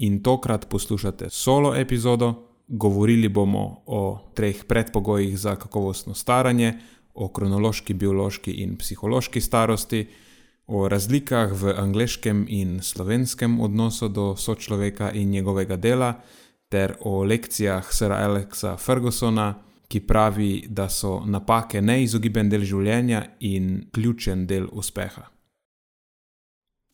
in tokrat poslušate solo epizodo. Govorili bomo o treh predpogojih za kakovostno staranje, o kronološki, biološki in psihološki starosti, o razlikah v angleškem in slovenskem odnosu do sočloveka in njegovega dela, ter o lekcijah Sra. Alexa Fergusona, ki pravi, da so napake neizogiben del življenja in ključen del uspeha.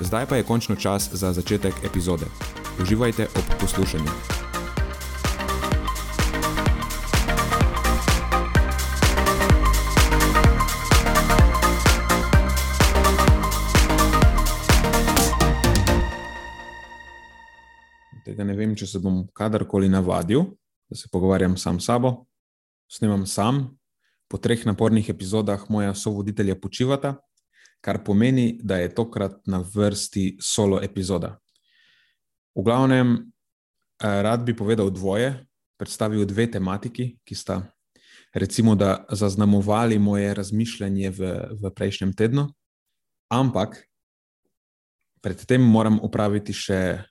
Zdaj pa je končno čas za začetek epizode. Uživajte ob poslušanju. Tega ne vem, če se bom kadarkoli navadil, da se pogovarjam sam s sabo. Snemam sam, po treh napornih epizodah moja sovoditelja počivata, kar pomeni, da je tokrat na vrsti solo epizoda. V glavnem, eh, rad bi povedal dvoje, predstavil dve tematiki, ki sta, recimo, da zaznamovali moje razmišljanje v, v prejšnjem tednu, ampak predtem moram upraviti še,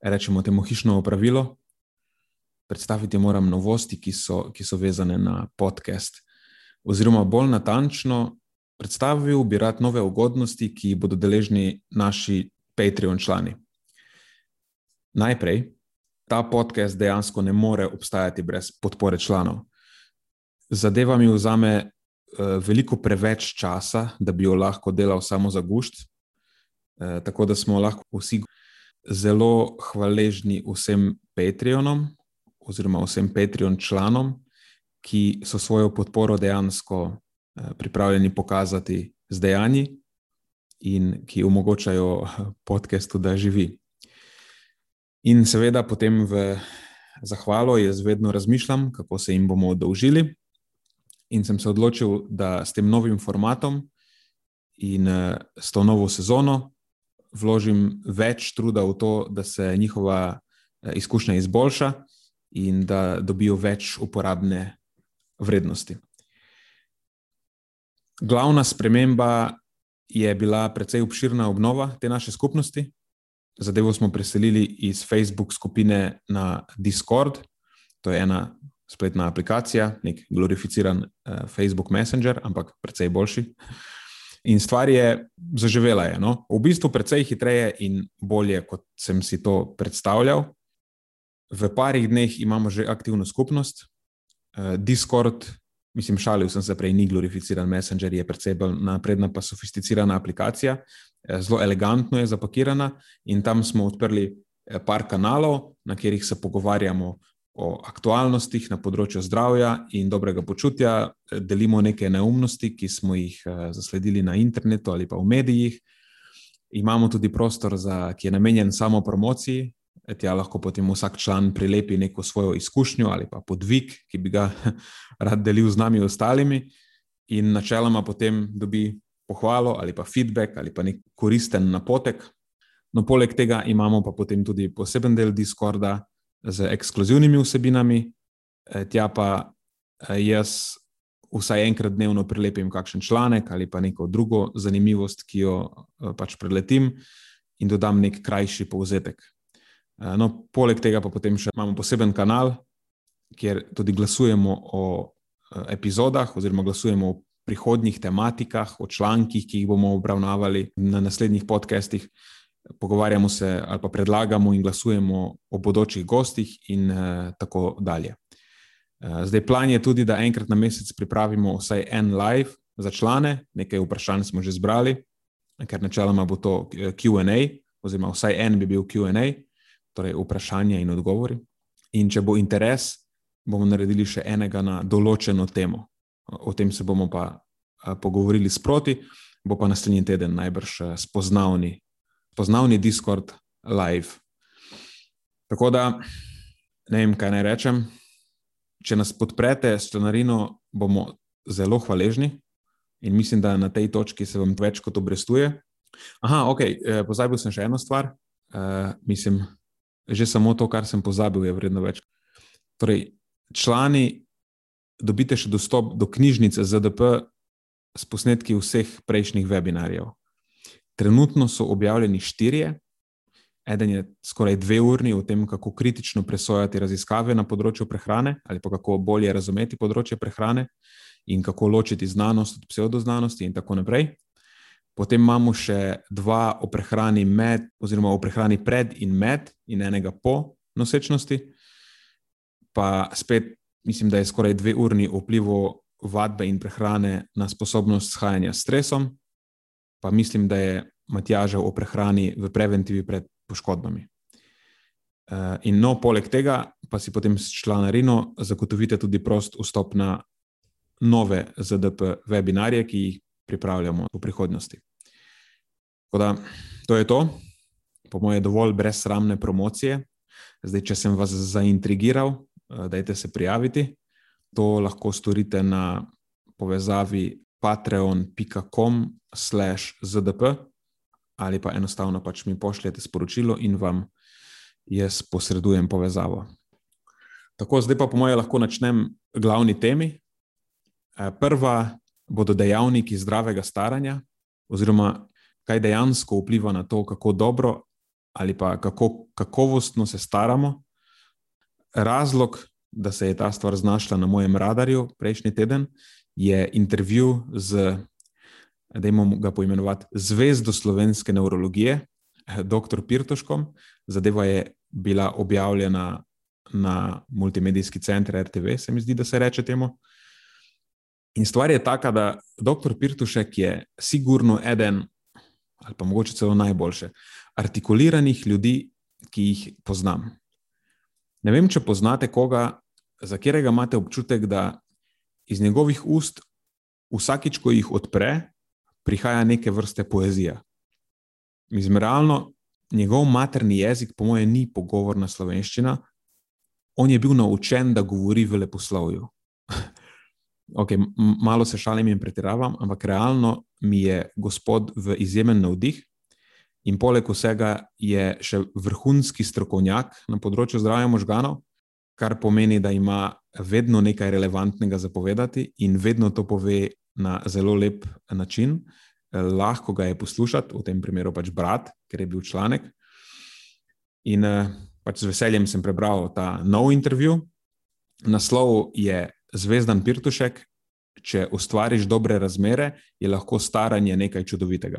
rečemo, temu hišno opravilo. Predstaviti moram novosti, ki so, ki so vezane na podcast, oziroma bolj natančno, Predstavil bi rad nove ugodnosti, ki bodo deležni naši Patreon člani. Najprej, ta podcast dejansko ne more obstajati brez podpore članov. Zadeva mi vzame uh, veliko preveč časa, da bi jo lahko delal samo za gušt, uh, tako da smo lahko vsi zelo hvaležni vsem Patreonom oziroma vsem Patreon članom, ki so svojo podporo dejansko Eh, pripravljeni pokazati z dejanji in ki omogočajo podkastu, da živi. In seveda, potem v zahvalo jaz vedno razmišljam, kako se jim bomo oddolžili. In sem se odločil, da s tem novim formatom in eh, s to novo sezono vložim več truda v to, da se njihova eh, izkušnja izboljša in da dobijo več uporabne vrednosti. Glavna sprememba je bila precej obširna obnova te naše skupnosti. Zadevo smo preselili iz Facebook skupine na Discord, to je ena spletna aplikacija, nek glorificiran uh, Facebook Messenger, ampak precej boljši. In stvar je zaživela. Je, no? V bistvu precej hitreje in bolje, kot sem si to predstavljal. V parih dneh imamo že aktivno skupnost. Uh, Discord mislim, šalil sem se prej, ni glorificiran Messenger, je precej bolj napredna, pa sofisticirana aplikacija, eh, zelo elegantno je zapakirana in tam smo odprli eh, par kanalov, na katerih se pogovarjamo o aktualnostih na področju zdravja in dobrega počutja, eh, delimo neke neumnosti, ki smo jih zasledili na internetu ali pa v medijih. Imamo tudi prostor, za, ki je namenjen samo promociji, Tja lahko potem vsak član prilepi neko svojo izkušnjo ali pa podvig, ki bi ga rad delil z nami ostalimi, in načeloma potem dobi pohvalo ali pa feedback ali pa nek koristen napotek. No, poleg tega imamo pa potem tudi poseben del Discorda z ekskluzivnimi vsebinami, e, tja pa e, jaz vsaj enkrat dnevno prilepim kakšen članek ali pa neko drugo zanimivost, ki jo e, pač preletim in dodam nek krajši povzetek. Eh, no, poleg tega pa potem še imamo poseben kanal, kjer tudi glasujemo o eh, epizodah, oziroma glasujemo o prihodnjih tematikah, o člankih, ki jih bomo obravnavali na naslednjih podcestih. pogovarjamo se ali pa predlagamo in glasujemo o bodočih gostih, in uh, tako dalje. Uh, zdaj, plan je tudi, da enkrat na mesec pripravimo vsaj en live za člane, nekaj vprašanj smo že zbrali, ker načeloma bo to QA, oziroma vsaj en bi bil QA, torej vprašanja in odgovori. In če bo interes, bomo naredili še enega na določeno temo. O tem se bomo pa pogovorili sproti, bo pa naslednji teden najbrž spoznavni, spoznavni Discord live. Tako da ne vem, kaj naj rečem. Če nas podprete s članarino, bomo zelo hvaležni in mislim, da na tej točki se vam več kot obrestuje. Aha, ok, e, pozabil sem še eno stvar. Uh, mislim, že samo to, kar sem pozabil, je vredno več. Torej, člani dobite še dostop do knjižnice ZDP s posnetki vseh prejšnjih webinarjev. Trenutno so objavljeni štirje, eden je skoraj dve urni o tem, kako kritično presojati raziskave na področju prehrane ali pa kako bolje razumeti področje prehrane in kako ločiti znanost od pseudoznanosti in tako naprej. Potem imamo še dva o prehrani med, oziroma o prehrani pred in med, in enega po nosečnosti. Pa spet mislim, da je skoraj dve urni vplivu vadbe in prehrane na sposobnost shajanja s stresom, pa mislim, da je Matjažev o prehrani v preventivi pred poškodbami. Eh, in no, poleg tega pa si potem s članarino zagotovite tudi prost vstop na nove ZDP webinarje, ki jih pripravljamo v prihodnosti. Tako da to je to, po moje, dovolj brezsramne promocije. Zdaj, če sem vas zaintrigiral, eh, dajte se prijaviti. To lahko storite na povezavi patreon.com/zdp ali pa enostavno pač mi pošljete sporočilo in vam jaz posredujem povezavo. Tako, zdaj pa po mojem lahko načnem glavni temi. Eh, prva bodo dejavniki zdravega staranja, oziroma kaj dejansko vpliva na to, kako dobro ali pa kako kakovostno se staramo. Razlog, da se je ta stvar znašla na mojem radarju prejšnji teden, je intervju z, da imamo ga poimenovati, zvezdo slovenske neurologije, dr. Pirtoškom. Zadeva je bila objavljena na multimedijski center RTV, se mi zdi, da se reče temu. In stvar je taka, da dr. Pirtušek je sigurno eden, ali pa mogoče celo najboljše, artikuliranih ljudi, ki jih poznam. Ne vem, če poznate koga, za katerega imate občutek, da iz njegovih ust vsakič, ko jih odpre, prihaja neke vrste poezija. Izmeralno, njegov materni jezik, po mojem, ni pogovorna slovenščina, on je bil naučen, da govori v leposlovju. okay, malo se šalim in pretiravam, ampak realno mi je gospod v izjemen navdih. In poleg vsega je še vrhunski strokovnjak na področju zdravja možganov, kar pomeni, da ima vedno nekaj relevantnega zapovedati in vedno to pove na zelo lep način. Lahko ga je poslušati, v tem primeru pač brat, ker je bil članek. In pač z veseljem sem prebral ta nov intervju. Naslov je Zvezdan Pirtušek. Če ustvariš dobre razmere, je lahko staranje nekaj čudovitega.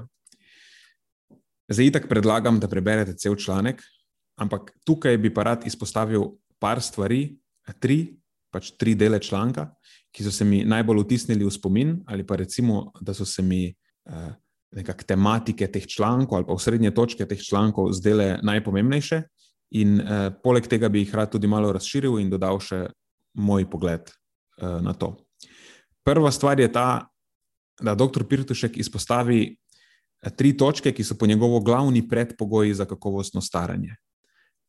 Zdaj, tako predlagam, da preberete cel članek, ampak tukaj bi pa rad izpostavil par stvari, tri, pač tri dele članka, ki so se mi najbolj vtisnili v spomin, ali pa recimo, da so se mi uh, nekako tematike teh člankov ali pa srednje točke teh člankov zdele najpomembnejše. In uh, poleg tega bi jih rad tudi malo razširil in dodal še moj pogled na to. Prva stvar je ta, da dr. Pirtušek izpostavi tri točke, ki so po njegovo glavni predpogoji za kakovostno staranje.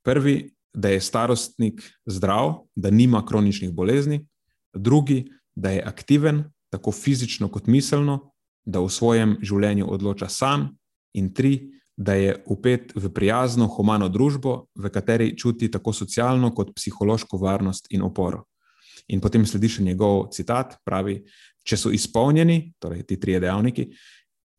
Prvi da je starostnik zdrav, da nima kroničnih bolezni, drugi, da je aktiven, tako fizično kot miselno, da v svojem življenju odloča sam, in tri, da je upet v prijazno, humano družbo, v kateri čuti tako socialno kot psihološko varnost in oporo. In potem sledi še njegov citat, pravi: Če so izpolnjeni, torej ti trije dejavniki,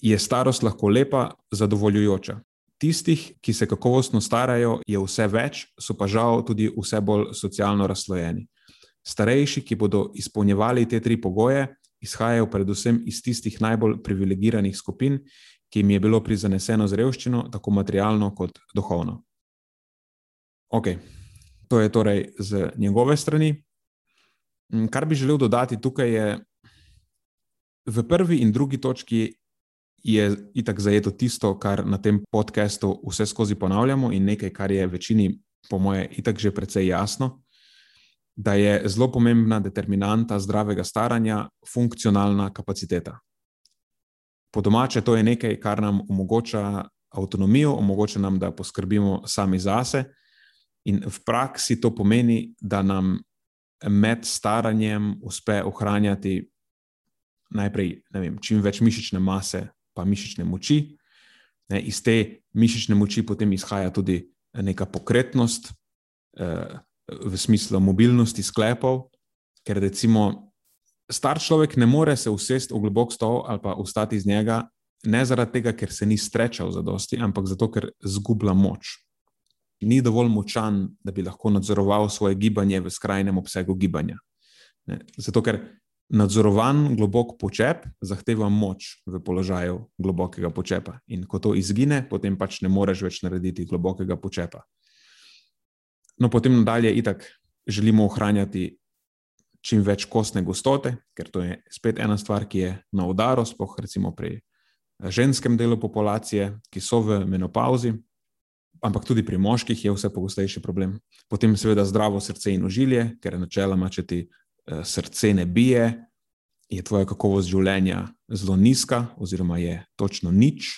je starost lahko lepa, zadovoljujoča. Tistih, ki se kakovostno starajo, je vse več, so pa žal tudi vse bolj socialno razslojeni. Starejši, ki bodo izpolnjevali te tri pogoje, izhajajo predvsem iz tistih najbolj privilegiranih skupin ki jim je bilo prizaneseno z revščino, tako materialno kot duhovno. Ok, to je torej z njegove strani. Mm, kar bi želel dodati tukaj je, v prvi in drugi točki je itak zajeto tisto, kar na tem podkastu vse skozi ponavljamo, in nekaj, kar je večini, po moje, itak že precej jasno, da je zelo pomembna determinanta zdravega staranja funkcionalna kapaciteta. Po domače, to je nekaj, kar nam omogoča avtonomijo, omogoča nam, da poskrbimo sami zase, in v praksi to pomeni, da nam med staranjem uspe ohranjati najprej vem, čim več mišične mase, pa mišične moči. Ne, iz te mišične moči potem izhaja tudi neka pokretnost, eh, v smislu mobilnosti sklepov, ker recimo star človek ne more se usesti v globok stol ali pa ustati iz njega, ne zaradi tega, ker se ni strečal za dosti, ampak zato, ker zgublja moč. Ni dovolj močan, da bi lahko nadzoroval svoje gibanje v skrajnem obsegu gibanja. Ne? Zato, ker nadzorovan globok počep zahteva moč v položaju globokega počepa. In ko to izgine, potem pač ne moreš več narediti globokega počepa. No, potem nadalje, itak želimo ohranjati čim več kostne gostote, ker to je spet ena stvar, ki je na udaru, spoh recimo pri eh, ženskem delu populacije, ki so v menopauzi, ampak tudi pri moških je vse pogostejši problem. Potem seveda zdravo srce in ožilje, ker načeloma, če ti eh, srce ne bije, je tvoja kakovost življenja zelo nizka, oziroma je točno nič,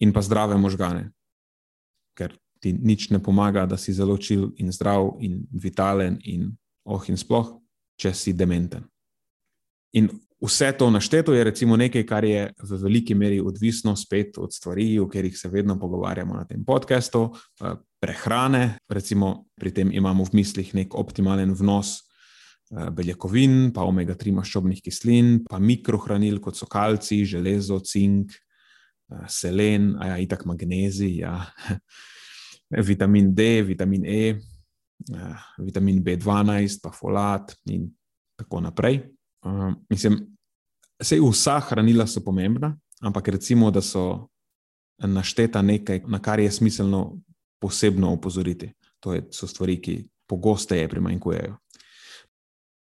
in pa zdrave možgane. Ker ti nič ne pomaga, da si zelo čil in zdrav in vitalen in oh in sploh, če si dementen. In vse to našteto je recimo nekaj, kar je v veliki meri odvisno spet od stvari, o katerih se vedno pogovarjamo na tem podkastu, eh, prehrane, recimo pri tem imamo v mislih nek optimalen vnos. Eh, beljakovin, pa omega-3 maščobnih kislin, pa mikrohranil, kot so kalci, železo, cink, eh, selen, a ja, itak magnezij, ja. vitamin D, vitamin E, vitamin B12, pa folat in tako naprej. Uh, mislim, vse vsa hranila so pomembna, ampak recimo, da so našteta nekaj, na kar je smiselno posebno opozoriti. To je, so stvari, ki pogosteje primanjkujejo.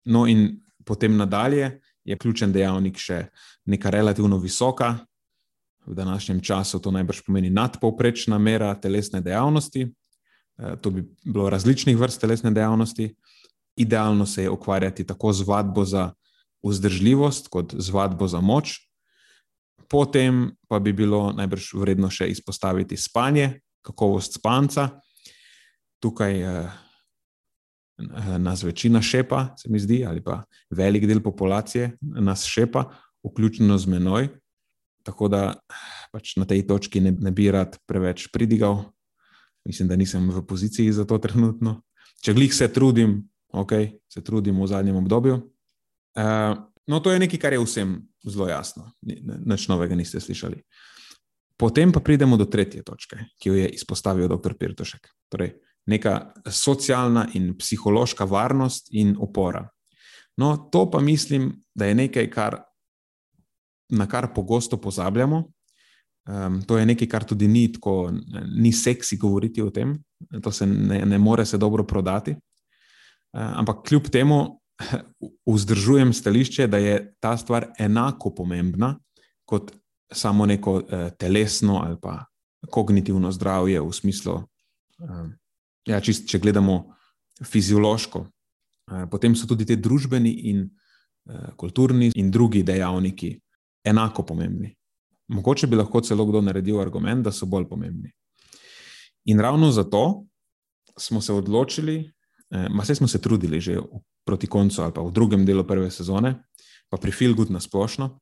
No, in potem nadalje je ključen dejavnik še neka relativno visoka v današnjem času to najbrž pomeni nadpovprečna mera telesne dejavnosti. Eh, to bi bilo različnih vrst telesne dejavnosti. Idealno se je ukvarjati tako z vadbo za vzdržljivost, kot z vadbo za moč. Potem pa bi bilo najbrž vredno še izpostaviti spanje, kakovost spanca. Tukaj eh, nas večina šepa, se mi zdi, ali pa velik del populacije nas šepa, vključno z menoj. Tako da pač na tej točki ne, ne bi rad preveč pridigal, mislim, da nisem v poziciji za to trenutno. Če glih se trudim, ok, se trudim v zadnjem obdobju. Uh, no, to je nekaj, kar je vsem zelo jasno, nič novega niste slišali. Potem pa pridemo do tretje točke, ki jo je izpostavil dr. Pirtošek. Torej, neka socialna in psihološka varnost in opora. No, to pa mislim, da je nekaj, kar na kar pogosto pozabljamo. Um, to je nekaj, kar tudi ni tako, ni seksi govoriti o tem, to se ne, ne more se dobro prodati. Uh, ampak kljub temu vzdržujem stališče, da je ta stvar enako pomembna kot samo neko uh, telesno ali pa kognitivno zdravje v smislu, um, ja, čist, če gledamo fiziološko. Uh, potem so tudi ti družbeni in uh, kulturni in drugi dejavniki, enako pomembni. Mogoče bi lahko celo kdo naredil argument, da so bolj pomembni. In ravno zato smo se odločili, eh, smo se trudili že proti koncu ali pa v drugem delu prve sezone, pa pri Filgut na splošno.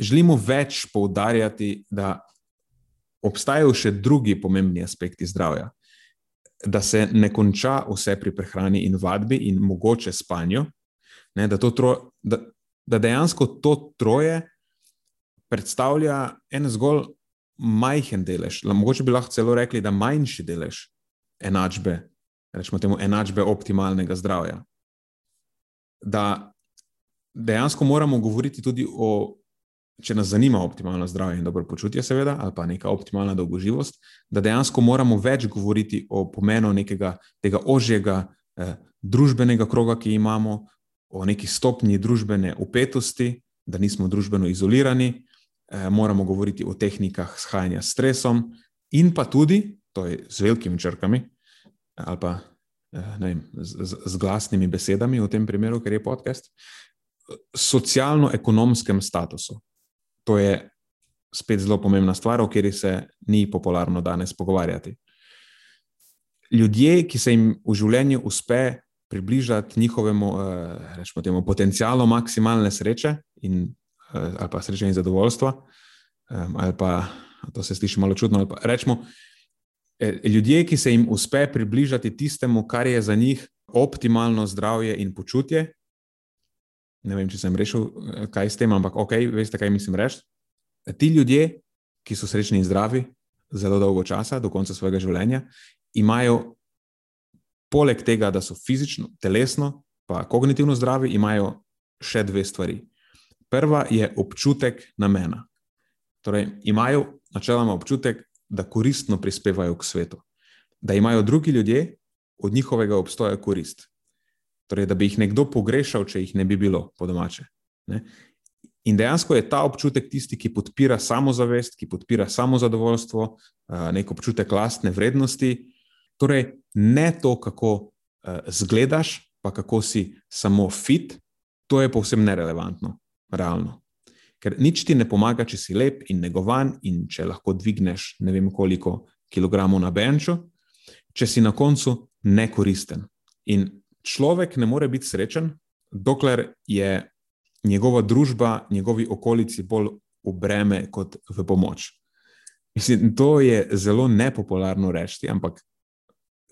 Želimo več poudarjati, da obstajajo še drugi pomembni aspekti zdravja. Da se ne konča vse pri prehrani in vadbi, in mogoče spanju, ne, da, tro, da, da dejansko to troje predstavlja en zgolj majhen delež, mogoče bi lahko celo rekli, da manjši delež enačbe, rečemo temu enačbe optimalnega zdravja. Da dejansko moramo govoriti tudi o če nas zanima optimalno zdravje in dobro počutje, seveda, ali pa neka optimalna dolgoživost, da dejansko moramo več govoriti o pomenu nekega tega ožjega eh, družbenega kroga, ki imamo, o neki stopnji družbene upetosti, da nismo družbeno izolirani, eh, moramo govoriti o tehnikah shajanja s stresom in pa tudi, to je z velikimi črkami, ali pa eh, vem, z, z, glasnimi besedami v tem primeru, ker je podcast, socialno-ekonomskem statusu. To je spet zelo pomembna stvar, o kateri se ni popularno danes pogovarjati. Ljudje, ki se jim v življenju uspe približati njihovemu eh, temu, potencialu maksimalne sreče in, eh, ali pa sreče in zadovoljstva, ali pa to se sliši malo čudno, ali pa rečemo, eh, ljudje, ki se jim uspe približati tistemu, kar je za njih optimalno zdravje in počutje, ne vem, če sem rešil, eh, kaj s tem, ampak ok, veste, kaj mislim reči. Ti ljudje, ki so srečni in zdravi zelo dolgo časa, do konca svojega življenja, imajo poleg tega, da so fizično, telesno, pa kognitivno zdravi, imajo še dve stvari. Prva je občutek namena. Torej, imajo načeloma občutek, da koristno prispevajo k svetu, da imajo drugi ljudje od njihovega obstoja korist. Torej, da bi jih nekdo pogrešal, če jih ne bi bilo po domače. Ne? In dejansko je ta občutek tisti, ki podpira samozavest, ki podpira samozadovoljstvo, nek občutek lastne vrednosti. Torej, ne to, kako zgledaš, pa kako si samo fit, to je povsem nerelevantno, realno. Ker nič ti ne pomaga, če si lep in negovan, in če lahko dvigneš ne vem koliko kilogramov na benču, če si na koncu nekoristen. In človek ne more biti srečen, dokler je njegova družba, njegovi okolici bolj v breme kot v pomoč. Mislim, to je zelo nepopularno reči, ampak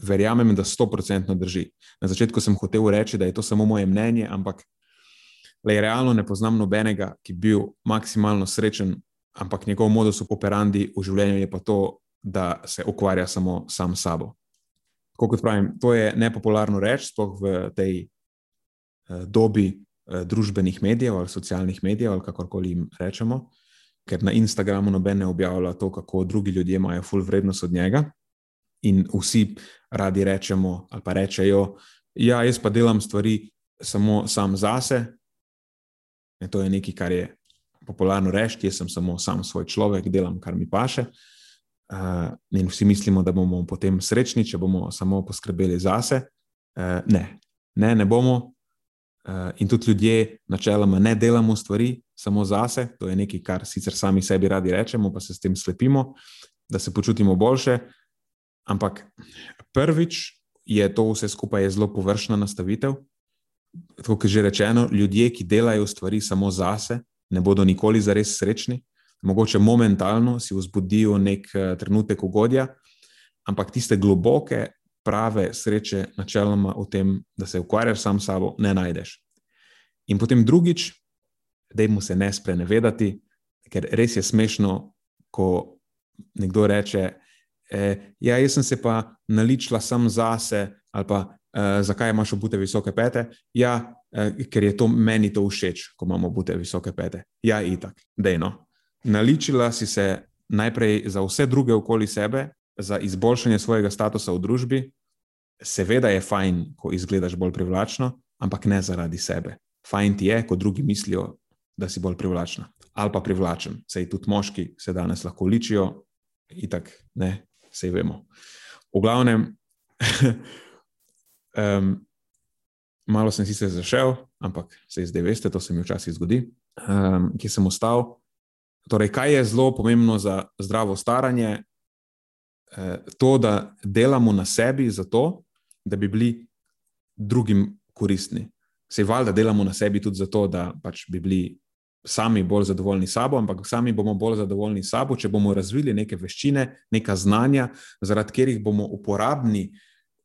verjamem, da sto procentno drži. Na začetku sem hotel reči, da je to samo moje mnenje, ampak le realno ne poznam nobenega, ki bi bil maksimalno srečen, ampak njegov modus operandi v življenju je pa to, da se ukvarja samo sam s sabo kot pravim, to je nepopularno reči, sploh v tej uh, dobi uh, družbenih medijev ali socialnih medijev, ali kakorkoli jim rečemo, ker na Instagramu noben ne objavlja to, kako drugi ljudje imajo full vrednost od njega. In vsi radi rečemo, ali pa rečejo, ja, jaz pa delam stvari samo sam zase. In to je nekaj, kar je popularno reči, jaz sem samo sam svoj človek, delam, kar mi paše. Uh, in vsi mislimo, da bomo potem srečni, če bomo samo poskrbeli zase. Uh, ne, ne, ne bomo. Uh, in tudi ljudje, načeloma, ne delamo stvari samo zase, to je nekaj, kar sicer sami sebi radi rečemo, pa se s tem slepimo, da se počutimo boljše. Ampak prvič je to vse skupaj zelo površna nastavitev. Kot že rečeno, ljudje, ki delajo stvari samo zase, ne bodo nikoli zares srečni mogoče momentalno si vzbudijo nek uh, trenutek ugodja, ampak tiste globoke, prave sreče, načeloma v tem, da se ukvarjaš sam s sabo, ne najdeš. In potem drugič, da jim se ne sprenevedati, ker res je smešno, ko nekdo reče: e, Ja, jaz sem se pa naličila sam zase, ali pa e, zakaj imaš obute visoke pete. Ja, e, ker je to meni to všeč, ko imamo obute visoke pete. Ja, itak, dejno naličila si se najprej za vse druge okoli sebe, za izboljšanje svojega statusa v družbi. Seveda je fajn, ko izgledaš bolj privlačno, ampak ne zaradi sebe. Fajn ti je, ko drugi mislijo, da si bolj privlačna ali pa privlačen. Sej tudi moški se danes lahko ličijo, in tako ne, vse vemo. V glavnem, um, malo sem sicer zašel, ampak se zdaj veste, to se mi včasih zgodi, um, ki sem ostal. Torej, kaj je zelo pomembno za zdravo staranje? Eh, to, da delamo na sebi, zato da bi bili drugim koristni. Se je valjda, da delamo na sebi tudi zato, da pač bi bili sami bolj zadovoljni s sabo, ampak sami bomo bolj zadovoljni s sabo, če bomo razvili neke veščine, neka znanja, zaradi katerih bomo uporabni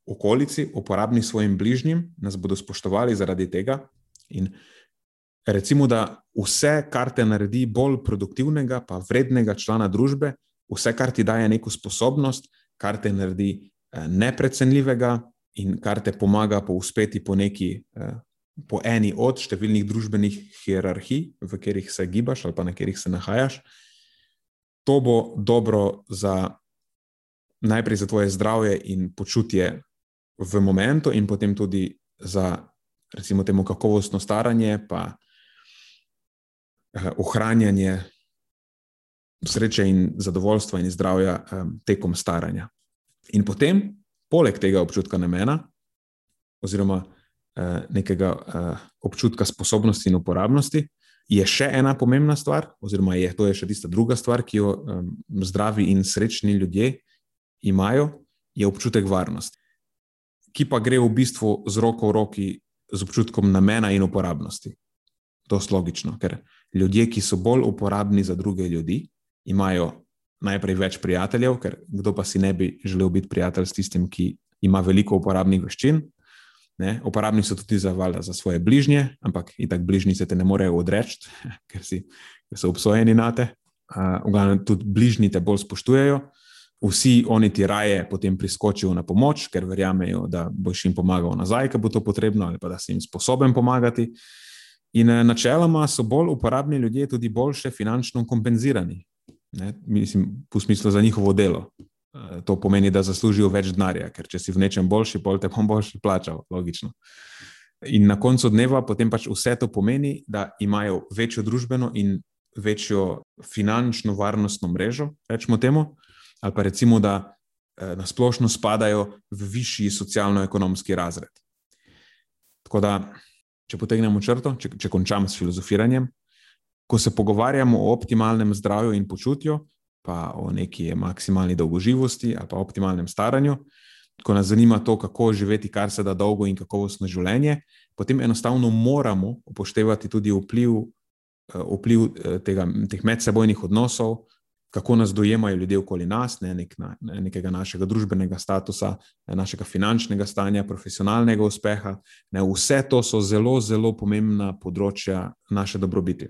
okolici, uporabni svojim bližnjim, nas bodo spoštovali zaradi tega. In Recimo, da vse, kar te naredi bolj produktivnega, pa vrednega člana družbe, vse, kar ti daje neko sposobnost, kar te naredi eh, neprecenljivega in kar te pomaga pouspeti po neki eh, po eni od številnih družbenih hierarhij, v katerih se gibaš ali pa na katerih se nahajaš. To bo dobro za najprej za tvoje zdravje in počutje v momentu, in potem tudi za, recimo, temu kakovostno staranje, pa eh, ohranjanje sreče in zadovoljstva in zdravja eh, tekom staranja. In potem, poleg tega občutka namena, oziroma eh, nekega eh, občutka sposobnosti in uporabnosti, je še ena pomembna stvar, oziroma je to je še tista druga stvar, ki jo eh, zdravi in srečni ljudje imajo, je občutek varnosti, ki pa gre v bistvu z roko v roki z občutkom namena in uporabnosti. To je logično, ker ljudje, ki so bolj uporabni za druge ljudi, imajo najprej več prijateljev, ker kdo pa si ne bi želel biti prijatelj s tistim, ki ima veliko uporabnih veščin. Ne? Uporabni so tudi za, valjda, za svoje bližnje, ampak in tako bližnji se te ne morejo odreči, ker, ker so obsojeni na te. Uh, v glavnem, tudi bližnji te bolj spoštujejo, vsi oni ti raje potem priskočijo na pomoč, ker verjamejo, da boš jim pomagal nazaj, ko bo to potrebno, ali pa da si jim sposoben pomagati. In eh, načeloma so bolj uporabni ljudje tudi boljše finančno kompenzirani, ne, mislim, v smislu za njihovo delo. Eh, to pomeni, da zaslužijo več denarja, ker če si v nečem boljši, pol te bom boljši plačal, logično. In na koncu dneva potem pač vse to pomeni, da imajo večjo družbeno in večjo finančno varnostno mrežo, rečemo temu, ali pa recimo, da eh, na splošno spadajo v višji socialno-ekonomski razred. Tako da, če potegnemo črto, če, če končam s filozofiranjem, ko se pogovarjamo o optimalnem zdravju in počutju, pa o neki maksimalni dolgoživosti ali pa optimalnem staranju, ko nas zanima to, kako živeti kar se da dolgo in kakovostno življenje, potem enostavno moramo upoštevati tudi vpliv, eh, vpliv eh, tega, teh medsebojnih odnosov, kako nas dojemajo ljudje okoli nas, ne, nek, ne, nekega našega družbenega statusa, ne, našega finančnega stanja, profesionalnega uspeha. Ne, vse to so zelo, zelo pomembna področja naše dobrobiti.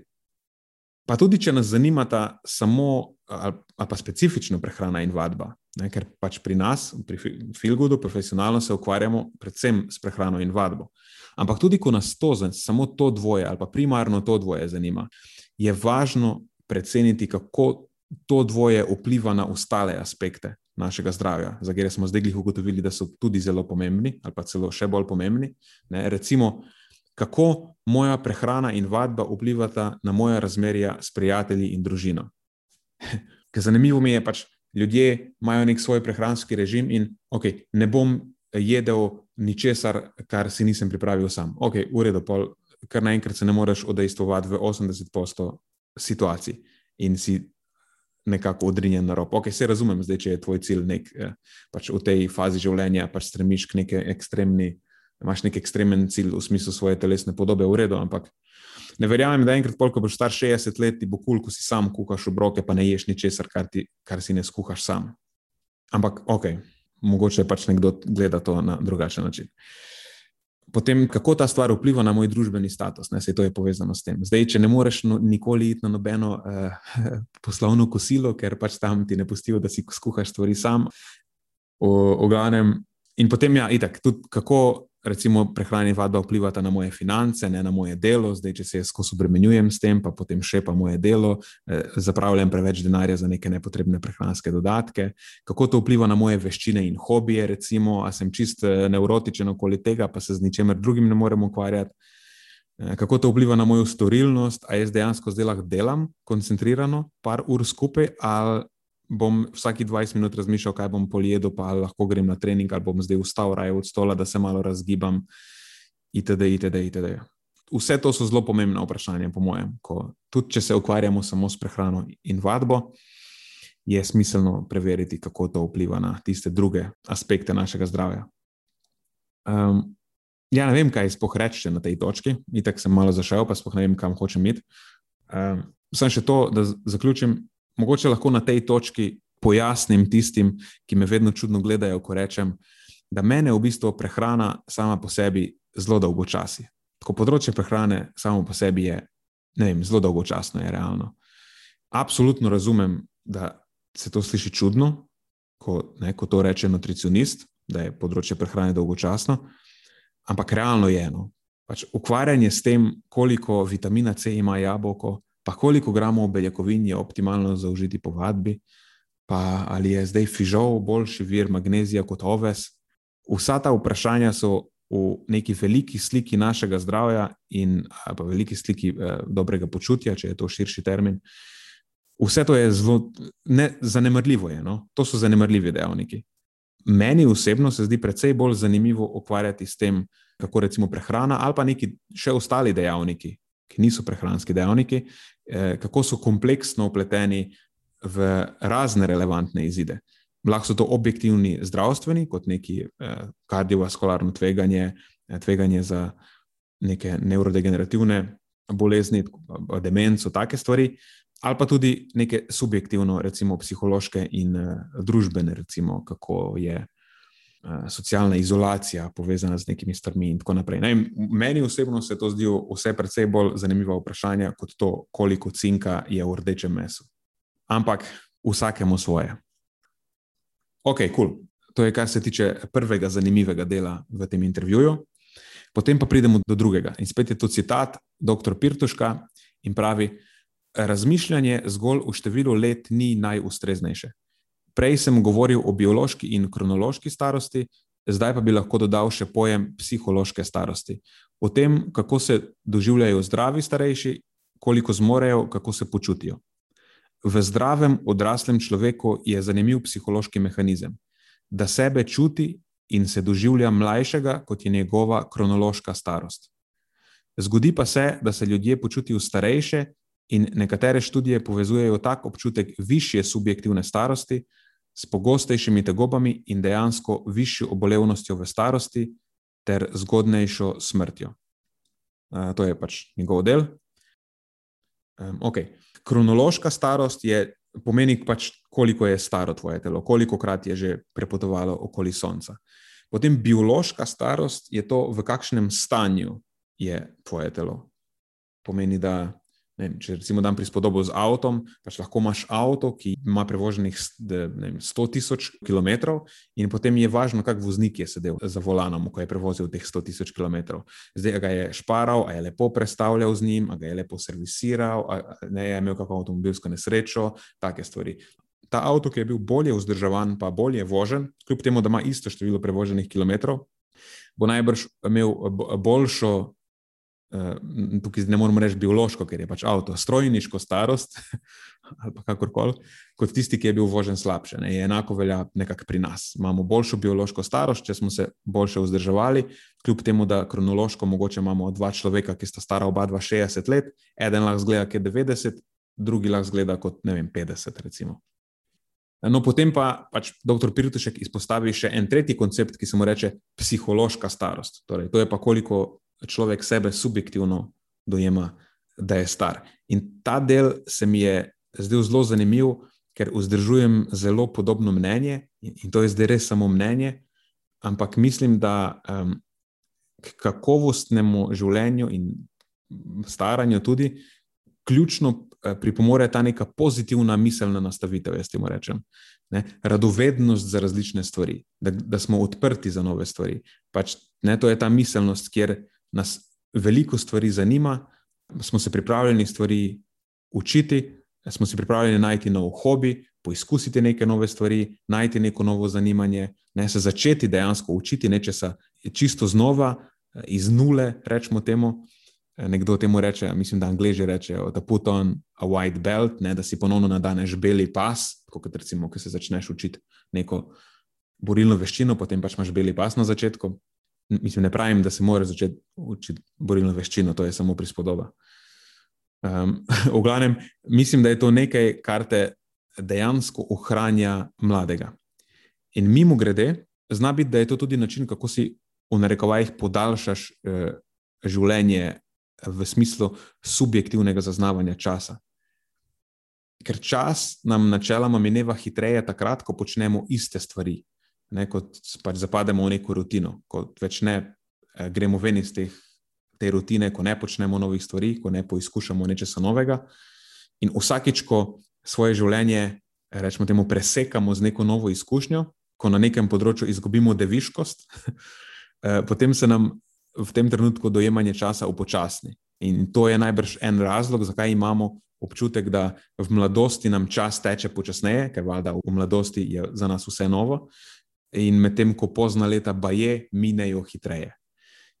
Pa tudi, če nas zanimata samo ali, ali pa specifično prehrana in vadba, ne, ker pač pri nas, pri Filgudu, profesionalno se ukvarjamo predvsem s prehrano in vadbo. Ampak tudi, ko nas to, samo to dvoje ali pa primarno to dvoje zanima, je važno preceniti, kako to dvoje vpliva na ostale aspekte našega zdravja, za katere smo zdaj ugotovili, da so tudi zelo pomembni, ali pa celo še bolj pomembni. Ne? Recimo, kako moja prehrana in vadba vplivata na moja razmerja s prijatelji in družino. Ker zanimivo mi je, pač ljudje imajo nek svoj prehranski režim in okay, ne bom jedel ničesar, kar si nisem pripravil sam. Ok, v redu, pol, kar naenkrat se ne moreš odejstvovati v 80% situacij in si nekako odrinjen na rob. Ok, se razumem, zdaj, če je tvoj cilj nek, eh, pač v tej fazi življenja, pač stremiš k neki ekstremni, imaš nek ekstremen cilj v smislu svoje telesne podobe, v redu, ampak ne verjamem, da enkrat, ko boš star 60 let, ti bo kul, cool, ko si sam kuhaš obroke, pa ne ješ ničesar, kar, kar si ne skuhaš sam. Ampak ok, mogoče pač nekdo gleda to na drugačen način. Uh, potem kako ta stvar vpliva na moj družbeni status, ne, se to je povezano s tem. Zdaj, če ne moreš no, nikoli iti na nobeno uh, poslovno kosilo, ker pač tam ti ne pustijo, da si skuhaš stvari sam, v, v glavnem. In potem, ja, itak, tudi kako recimo prehrana in vadba vplivata na moje finance, ne na moje delo, zdaj, če se jaz skozi obremenjujem s tem, pa potem še pa moje delo, eh, zapravljam preveč denarja za neke nepotrebne prehranske dodatke, kako to vpliva na moje veščine in hobije, recimo, a sem čist eh, neurotičen okoli tega, pa se z ničemer drugim ne morem ukvarjati. Eh, kako to vpliva na mojo storilnost, ali jaz dejansko zdaj lahko delam koncentrirano, par ur skupaj, ali bom vsake 20 minut razmišljal, kaj bom poljedel, pa lahko grem na trening, ali bom zdaj vstal raje od stola, da se malo razgibam, itd. itd., itd. Vse to so zelo pomembna vprašanja, po mojem. Ko, tudi če se ukvarjamo samo s prehrano in vadbo, je smiselno preveriti, kako to vpliva na tiste druge aspekte našega zdravja. Um, ja, ne vem, kaj spoh reči na tej točki, in tako sem malo zašel, pa spoh ne vem, kam hočem iti. Um, Sam še to, da zaključim mogoče lahko na tej točki pojasnim tistim, ki me vedno čudno gledajo, ko rečem, da mene v bistvu prehrana sama po sebi zelo dolgočasi. Tako področje prehrane samo po sebi je vem, zelo dolgočasno, je realno. Absolutno razumem, da se to sliši čudno, ko, ne, ko to reče nutricionist, da je področje prehrane dolgočasno, ampak realno je eno. pač ukvarjanje s tem, koliko vitamina C ima jabolko, pa koliko gramov beljakovin je optimalno zaužiti po vadbi, pa ali je zdaj fižol boljši vir magnezija kot oves. Vsa ta vprašanja so v neki veliki sliki našega zdravja in pa veliki sliki eh, dobrega počutja, če je to širši termin. Vse to je zelo zanemrljivo. Je, no? To so zanemrljivi dejavniki. Meni osebno se zdi precej bolj zanimivo ukvarjati s tem, kako recimo prehrana ali pa neki še ostali dejavniki, ki niso prehranski dejavniki, eh, kako so kompleksno upleteni v razne relevantne izide. Lahko so to objektivni zdravstveni, kot neki eh, kardiovaskularno tveganje, eh, tveganje za neke neurodegenerativne bolezni, demenco, take stvari, ali pa tudi neke subjektivno, recimo psihološke in družbene, recimo kako je socialna izolacija povezana z nekimi stvarmi in tako naprej. Ne, meni osebno se to zdi vse precej bolj zanimivo vprašanje kot to, koliko cinka je v rdečem mesu. Ampak vsakemu svoje. Ok, kul. Cool. To je, kar se tiče prvega zanimivega dela v tem intervjuju. Potem pa pridemo do drugega. In spet je to citat dr. Pirtuška in pravi: Razmišljanje zgolj v številu let ni najustreznejše. Prej sem govoril o biološki in kronološki starosti, zdaj pa bi lahko dodal še pojem psihološke starosti. O tem, kako se doživljajo zdravi starejši, koliko zmorejo, kako se počutijo. V zdravem odraslem človeku je zanimiv psihološki mehanizem, da sebe čuti in se doživlja mlajšega, kot je njegova kronološka starost. Zgodi pa se, da se ljudje počutijo starejše, in nekatere študije povezujejo tak občutek višje subjektivne starosti s pogostejšimi tegobami in dejansko višjo obolevnostjo v starosti ter zgodnejšo smrtjo. To je pač njegov del. Okay. Kronološka starost je, pomeni, pač, koliko je staro tvoje telo, koliko krat je že prepotovalo okoli Sonca. Potem biološka starost je to, v kakšnem stanju je tvoje telo. Pomeni, da Vem, če recimo dam prispodobo z avtom, pač lahko imaš avto, ki ima prevoženih 100 tisoč km, in potem je važno, kak voznik je sedel za volanom, ko je prevozil teh 100 tisoč km. Zdaj ga je šparal, a je lepo predstavljal z njim, a ga je lepo servisiral, a ne je imel kakšno avtomobilsko nesrečo, take stvari. Ta avto, ki je bil bolje vzdrževan, pa bolje vožen, kljub temu, da ima isto število prevoženih kilometrov, bo najbrž imel boljšo tukaj ne moremo reči biološko, ker je pač avto, strojniško starost ali kakorkoli, kot tisti, ki je bil vožen slabše. Ne, enako velja nekako pri nas. Imamo boljšo biološko starost, če smo se boljše vzdrževali, kljub temu, da kronološko mogoče imamo dva človeka, ki sta stara oba 60 let, eden lahko zgleda, da je 90, drugi lahko zgleda kot vem, 50. Recimo. No, potem pa pač dr. Pirtušek izpostavi še en tretji koncept, ki se mu reče psihološka starost. Torej, to je pa koliko človek sebe subjektivno dojema, da je star. In ta del se mi je zdel zelo zanimiv, ker vzdržujem zelo podobno mnenje, in to je zdaj res samo mnenje, ampak mislim, da um, k kakovostnemu življenju in staranju tudi ključno eh, pripomore ta neka pozitivna miselna nastavitev, jaz temu rečem. Ne, radovednost za različne stvari, da, da smo odprti za nove stvari. Pač, ne, to je ta miselnost, kjer nas veliko stvari zanima, smo se pripravljeni stvari učiti, smo se pripravljeni najti nov hobi, poizkusiti neke nove stvari, najti neko novo zanimanje, ne se začeti dejansko učiti nečesa čisto znova, iz nule, rečemo temu. Nekdo temu reče, mislim, da angliži rečejo, da put on a white belt, ne, da si ponovno nadaneš beli pas, kot recimo, ko se začneš učiti neko borilno veščino, potem pač imaš beli pas na začetku. Mislim, ne pravim, da se mora začeti učiti borilno veščino, to je samo prispodoba. Um, v glavnem, mislim, da je to nekaj, kar te dejansko ohranja mladega. In mimo grede, zna biti, da je to tudi način, kako si v narekovajih podaljšaš eh, življenje v smislu subjektivnega zaznavanja časa. Ker čas nam načeloma mineva hitreje, takrat, ko počnemo iste stvari ne, kot pač zapademo v neko rutino, ko več ne eh, gremo ven iz teh, te rutine, ko ne počnemo novih stvari, ko ne poizkušamo nečesa novega. In vsakič, ko svoje življenje, rečemo temu, presekamo z neko novo izkušnjo, ko na nekem področju izgubimo deviškost, eh, potem se nam v tem trenutku dojemanje časa upočasni. In to je najbrž en razlog, zakaj imamo občutek, da v mladosti nam čas teče počasneje, ker valjda v mladosti je za nas vse novo, in medtem ko pozna leta baje, minejo hitreje.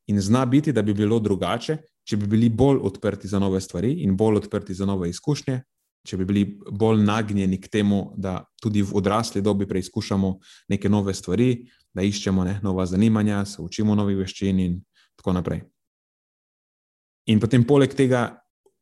In zna biti, da bi bilo drugače, če bi bili bolj odprti za nove stvari in bolj odprti za nove izkušnje, če bi bili bolj nagnjeni k temu, da tudi v odrasli dobi preizkušamo neke nove stvari, da iščemo ne, nova zanimanja, se učimo novih veščin in tako naprej. In potem, poleg tega,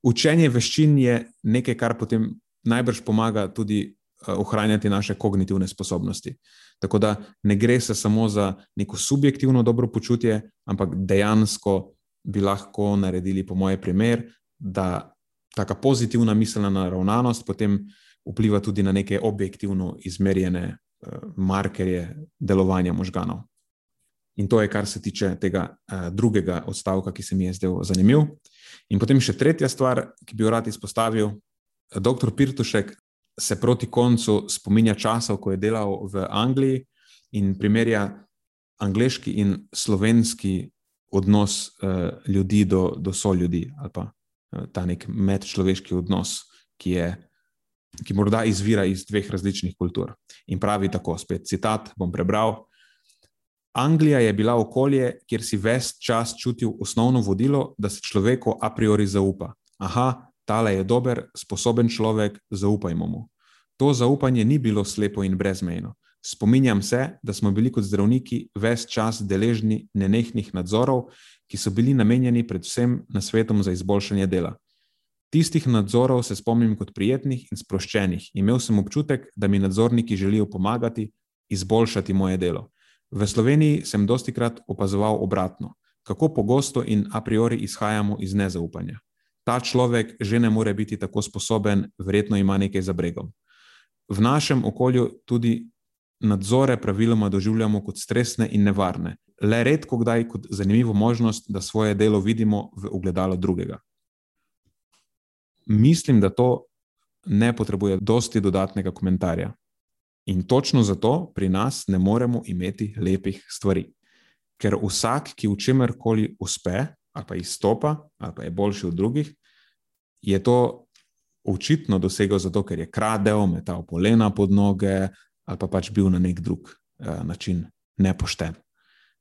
učenje veščin je nekaj, kar potem najbrž pomaga tudi ohranjati naše kognitivne sposobnosti. Tako da ne gre se samo za neko subjektivno dobro počutje, ampak dejansko bi lahko naredili, po moje, primer, da ta pozitivna miselna naravnanost potem vpliva tudi na neke objektivno izmerjene uh, markerje delovanja možganov. In to je, kar se tiče tega uh, drugega odstavka, ki se mi je zdel zanimiv. In potem še tretja stvar, ki bi jo rad izpostavil. Doktor Pirtušek se proti koncu spominja časov, ko je delal v Angliji in primerja angliški in slovenski odnos uh, ljudi do, do soljudi, ali pa uh, ta nek medčloveški odnos, ki, je, ki morda izvira iz dveh različnih kultur. In pravi tako, spet citat, bom prebral. Anglija je bila okolje, kjer si ves čas čutil osnovno vodilo, da se človeku a priori zaupa. Aha, tale je dober, sposoben človek, zaupajmo mu. To zaupanje ni bilo slepo in brezmejno. Spominjam se, da smo bili kot zdravniki ves čas deležni nenehnih nadzorov, ki so bili namenjeni predvsem na svetom za izboljšanje dela. Tistih nadzorov se spomnim kot prijetnih in sproščenih. Imel sem občutek, da mi nadzorniki želijo pomagati izboljšati moje delo. V Sloveniji sem dosti krat opazoval obratno, kako pogosto in a priori izhajamo iz nezaupanja. Ta človek že ne more biti tako sposoben, verjetno ima nekaj za bregom. V našem okolju tudi nadzore praviloma doživljamo kot stresne in nevarne, le redko kdaj kot zanimivo možnost, da svoje delo vidimo v ogledalo drugega. Mislim, da to ne potrebuje dosti dodatnega komentarja. In točno zato pri nas ne moremo imeti lepih stvari. Ker vsak, ki v čemer koli uspe, ali pa izstopa, ali pa je boljši od drugih, je to očitno dosegel zato, ker je kradel, metal polena pod noge, ali pa pač bil na nek drug uh, način nepošten.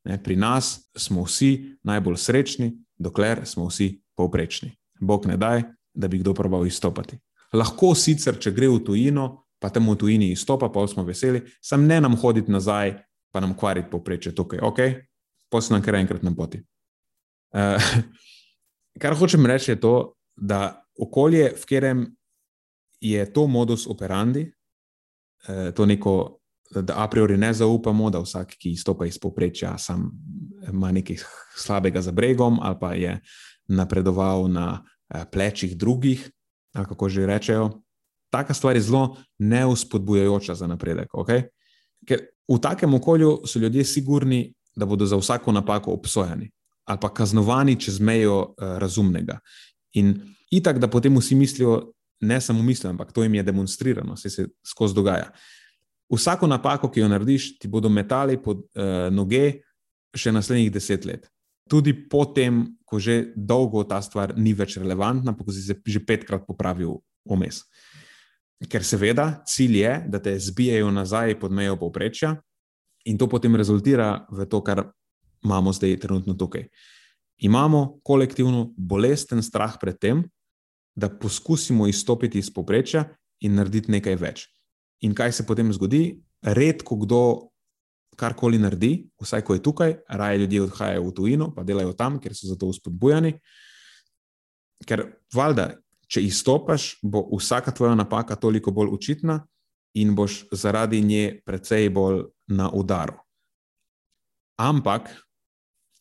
Ne, pri nas smo vsi najbolj srečni, dokler smo vsi povprečni. Bog ne daj, da bi kdo probal izstopati. Lahko sicer, če gre v tujino, pa tam v tujini izstopa, pa smo veseli, sam ne nam hoditi nazaj, pa nam kvariti poprečje tukaj, ok, posl nam kar enkrat na poti. Uh, kar hočem reči, je to, da okolje, v katerem je to modus operandi, uh, to neko, da a priori ne zaupamo, da vsak, ki izstopa iz poprečja, sam ima nekaj slabega za bregom ali pa je napredoval na uh, plečih drugih, kako že rečejo taka stvar je zelo neuspodbujajoča za napredek. Okay? Ker v takem okolju so ljudje sigurni, da bodo za vsako napako obsojeni ali pa kaznovani čez mejo uh, razumnega. In itak, da potem vsi mislijo, ne samo mislijo, ampak to jim je demonstrirano, se se skozi dogaja. Vsako napako, ki jo narediš, ti bodo metali pod uh, noge še naslednjih deset let. Tudi potem, ko že dolgo ta stvar ni več relevantna, pa ko si se že petkrat popravil vmes. Ker seveda cilj je, da te zbijajo nazaj pod mejo povprečja, in to potem rezultira v to, kar imamo zdaj trenutno tukaj. Imamo kolektivno bolesten strah pred tem, da poskusimo izstopiti iz povprečja in narediti nekaj več. In kaj se potem zgodi? Redko kdo karkoli naredi, vsaj ko je tukaj, raje ljudje odhajajo v tujino, pa delajo tam, ker so za to uspodbujani. Ker valjda če izstopaš, bo vsaka tvoja napaka toliko bolj očitna in boš zaradi nje precej bolj na udaru. Ampak,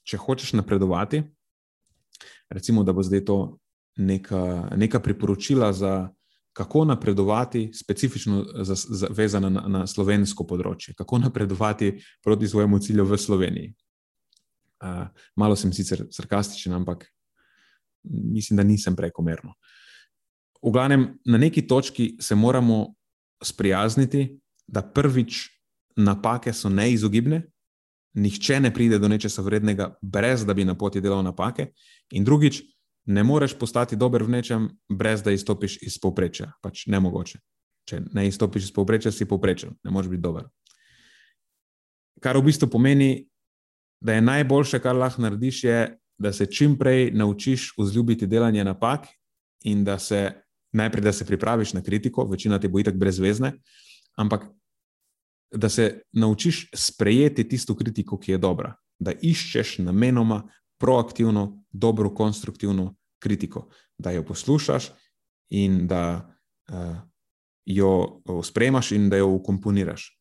če hočeš napredovati, recimo, da bo zdaj to neka, neka priporočila za. Kako napredovati, specifično vezano na, na slovensko področje, kako napredovati proti svojemu cilju v Sloveniji. Uh, malo sem sicer sarkastičen, ampak mislim, da nisem prekomerno. V glavnem, na neki točki se moramo sprijazniti, da prvič napake so neizogibne, nihče ne pride do nečesa vrednega, brez da bi na poti delal napake. In drugič, ne moreš postati dober v nečem, brez da izstopiš iz povprečja. Pač ne mogoče. Če ne izstopiš iz povprečja, si povprečen, ne moreš biti dober. Kar v bistvu pomeni, da je najboljše, kar lahko narediš, je, da se čim prej naučiš vzljubiti delanje napak in da se najprej da se pripraviš na kritiko, večina ti bo itak brezvezne, ampak da se naučiš sprejeti tisto kritiko, ki je dobra, da iščeš namenoma proaktivno, dobro, konstruktivno kritiko, da jo poslušaš in da uh, jo sprejmaš in da jo ukomponiraš.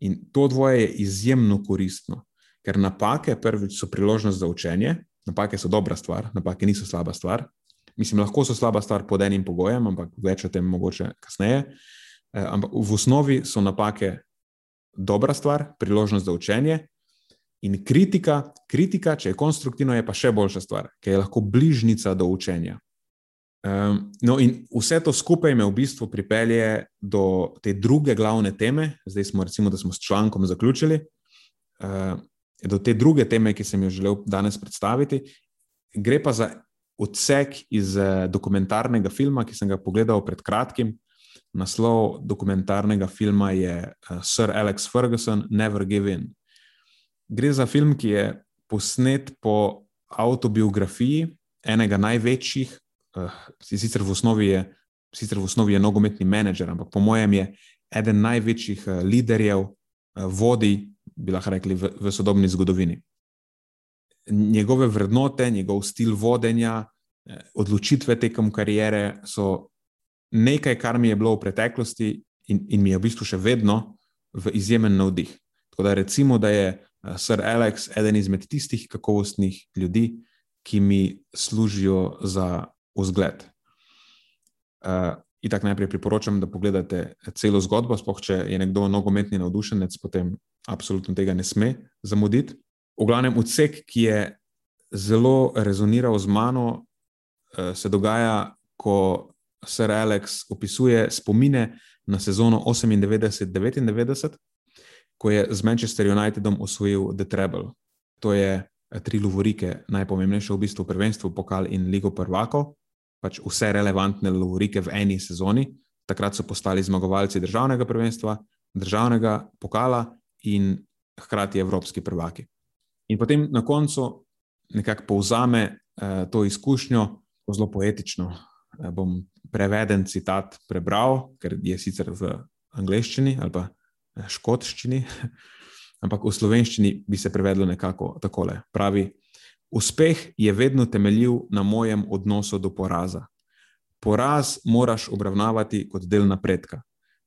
In to dvoje je izjemno koristno, ker napake, prvič, so priložnost za učenje, napake so dobra stvar, napake niso slaba stvar. Mislim, lahko so slaba stvar pod enim pogojem, ampak več o tem mogoče kasneje. Uh, ampak v osnovi so napake dobra stvar, priložnost za učenje. In kritika, kritika, če je konstruktivna, je pa še boljša stvar, ker je lahko bližnica do učenja. Um, no, in vse to skupaj me v bistvu pripelje do te druge glavne teme. Zdaj smo, recimo, da smo s člankom zaključili. Uh, do te druge teme, ki sem jo želel danes predstaviti, gre pa za odsek iz uh, dokumentarnega filma, ki sem ga pogledal pred kratkim. Naslov dokumentarnega filma je uh, Sir Alex Ferguson, Never Give In. Gre za film, ki je posnet po autobiografiji enega največjih, uh, sicer, v je, sicer v osnovi je nogometni menedžer, ampak po mojem je eden največjih uh, liderjev, uh, vodij, bi lahko rekli, v, v sodobni zgodovini. Njegove vrednote, njegov stil vodenja, odločitve tekom karijere so nekaj, kar mi je bilo v preteklosti in, in mi je v bistvu še vedno v izjemen navdih. Tako da recimo, da je uh, Sir Alex eden izmed tistih kakovostnih ljudi, ki mi služijo za vzgled. Uh, in tako najprej priporočam, da pogledate celo zgodbo, spoh če je nekdo nogometni navdušenec, potem absolutno tega ne sme zamuditi. V glavnem, odsek, ki je zelo rezoniral z mano, uh, se dogaja, ko Sir Alex opisuje spomine na sezono 98-99, ko je z Manchester Unitedom osvojil The Treble. To je eh, tri lovorike, najpomembnejše v bistvu prvenstvo, pokal in ligo prvako, pač vse relevantne lovorike v eni sezoni. Takrat so postali zmagovalci državnega prvenstva, državnega pokala in hkrati evropski prvaki. In potem na koncu nekako povzame eh, to izkušnjo, zelo poetično. Eh, bom preveden citat prebral, ker je sicer v angleščini ali pa škotščini, ampak v slovenščini bi se prevedlo nekako takole. Pravi: Uspeh je vedno temeljil na mojem odnosu do poraza. Poraz moraš obravnavati kot del napredka.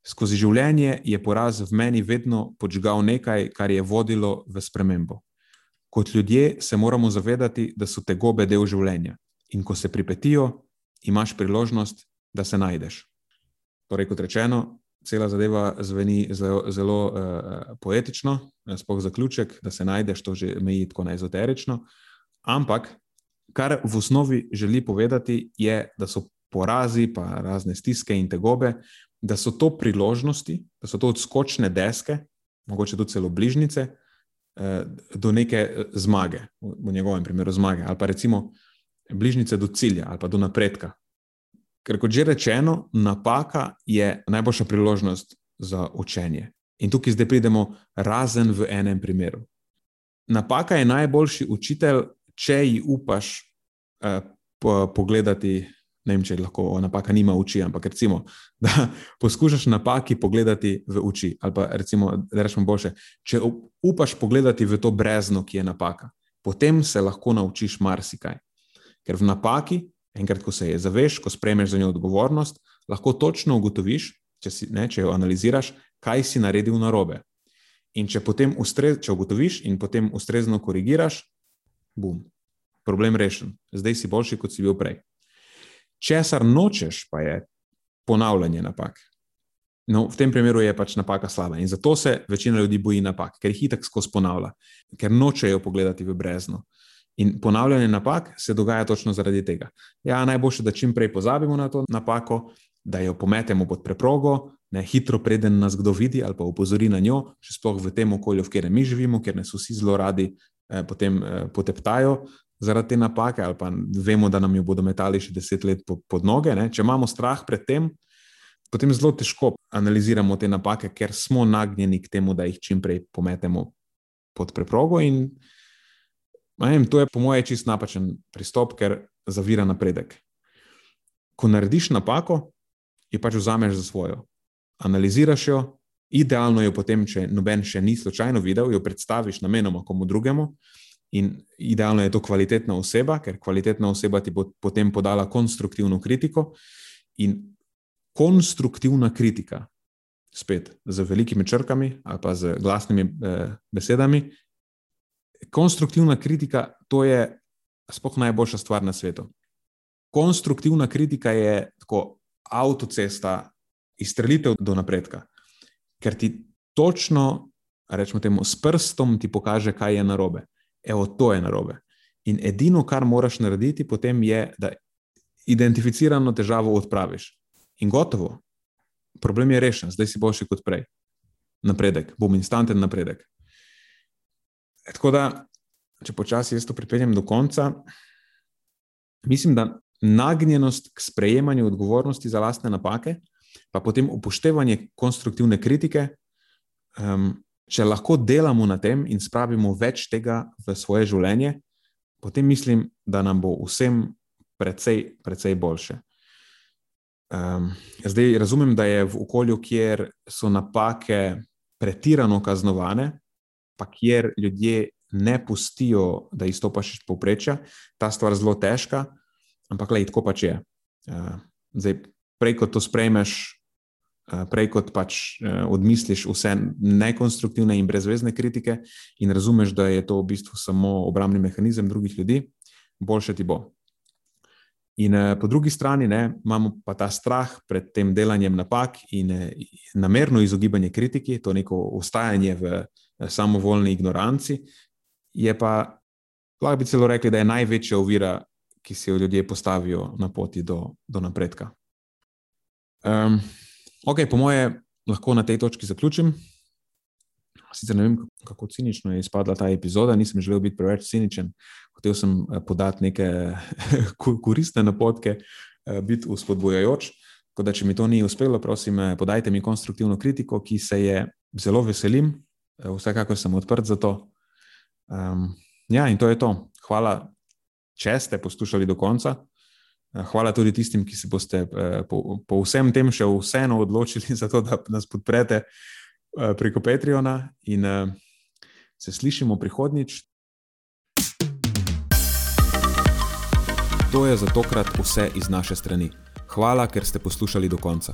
Skozi življenje je poraz v meni vedno počgal nekaj, kar je vodilo v spremembo. Kot ljudje se moramo zavedati, da so tegobe del življenja in ko se pripetijo, imaš priložnost, da se najdeš. Torej, kot rečeno, cela zadeva zveni zelo, zelo uh, poetično, eh, sploh zaključek, da se najdeš, to že meji tako neezoterično. Ampak, kar v osnovi želi povedati, je, da so porazi, pa razne stiske in tegobe, da so to priložnosti, da so to odskočne deske, mogoče tudi celo bližnjice, uh, do neke zmage, v, v njegovem primeru zmage, ali pa recimo bližnjice do cilja ali pa do napredka. Ker, kot že rečeno, napaka je najboljša priložnost za učenje. In tukaj zdaj pridemo razen v enem primeru. Napaka je najboljši učitelj, če ji upaš eh, po, pogledati. Ne vem, če lahko napaka nima oči, ampak recimo, da poskušaš napaki pogledati v oči. Ali pa recimo, da rečemo boljše, če upaš pogledati v to brezno, ki je napaka, potem se lahko naučiš marsikaj. Ker v napaki, enkrat, ko se je zaveš, ko sprejmeš za njo odgovornost, lahko točno ugotoviš, če, si, ne, če jo analiziraš, kaj si naredil narobe. In če potem ustrez, če ugotoviš in potem ustrezno korigiraš, bum, problem rešen. Zdaj si boljši, kot si bil prej. Česar nočeš, pa je ponavljanje napak. No, v tem primeru je pač napaka slaba in zato se večina ljudi boji napak, ker jih itak skozi ponavlja, ker nočejo pogledati v brezno. In ponavljanje napak se dogaja točno zaradi tega. Ja, najboljše, da čim prej pozabimo na to napako, da jo pometemo pod preprogo, ne, hitro preden nas kdo vidi ali pa upozori na njo, še sploh v tem okolju, v katerem mi živimo, ker nas vsi zelo radi eh, potem eh, poteptajo zaradi te napake, ali pa vemo, da nam jo bodo metali še deset let po, pod noge. Ne. Če imamo strah pred tem, potem zelo težko analiziramo te napake, ker smo nagnjeni k temu, da jih čim prej pometemo pod preprogo. In vem, to je, po mojem, čist napačen pristop, ker zavira napredek. Ko narediš napako, jo pač vzameš za svojo. Analiziraš jo, idealno jo potem, če noben še ni slučajno videl, jo predstaviš namenoma komu drugemu. In idealno je to kvalitetna oseba, ker kvalitetna oseba ti bo potem podala konstruktivno kritiko. In konstruktivna kritika, spet z velikimi črkami ali pa z glasnimi eh, besedami, konstruktivna kritika to je sploh najboljša stvar na svetu. Konstruktivna kritika je tako avtocesta, izstrelitev do napredka, ker ti točno, rečemo temu, s prstom ti pokaže, kaj je narobe. Evo, to je narobe. In edino, kar moraš narediti, potem je, da identificirano težavo odpraviš. In gotovo, problem je rešen, zdaj si boljši kot prej. Napredek, bom instanten napredek. E, tako da, če počasi jaz to pripeljem do konca, mislim, da nagnjenost k sprejemanju odgovornosti za lastne napake, pa potem upoštevanje konstruktivne kritike, um, če lahko delamo na tem in spravimo več tega v svoje življenje, potem mislim, da nam bo vsem precej, precej boljše. Um, zdaj razumem, da je v okolju, kjer so napake pretirano kaznovane, pa kjer ljudje ne pustijo, da izstopaš iz povprečja, ta stvar zelo težka, ampak le tako pač je. Uh, zdaj, prej kot to sprejmeš, uh, prej kot pač uh, odmisliš vse nekonstruktivne in brezvezne kritike in razumeš, da je to v bistvu samo obrambni mehanizem drugih ljudi, boljše ti bo. In po drugi strani ne, imamo pa ta strah pred tem delanjem napak in namerno izogibanje kritiki, to neko ustajanje v samovoljni ignoranci, je pa, lahko bi celo rekli, da je največja ovira, ki si jo ljudje postavijo na poti do, do napredka. Um, ok, po moje, lahko na tej točki zaključim. Sicer ne vem, kako cinično je izpadla ta epizoda, nisem želel biti preveč ciničen, hotel sem eh, podati neke koristne napotke, eh, biti uspodbujajoč. Tako da, če mi to ni uspelo, prosim, eh, podajte mi konstruktivno kritiko, ki se je zelo veselim, vsekakor sem odprt za to. Um, ja, in to je to. Hvala, če ste poslušali do konca. Hvala tudi tistim, ki se boste po, po vsem tem še vseeno odločili za to, da nas podprete. Eh, preko Patreona in se slišimo prihodnjič. To je za tokrat vse iz naše strani. Hvala, ker ste poslušali do konca.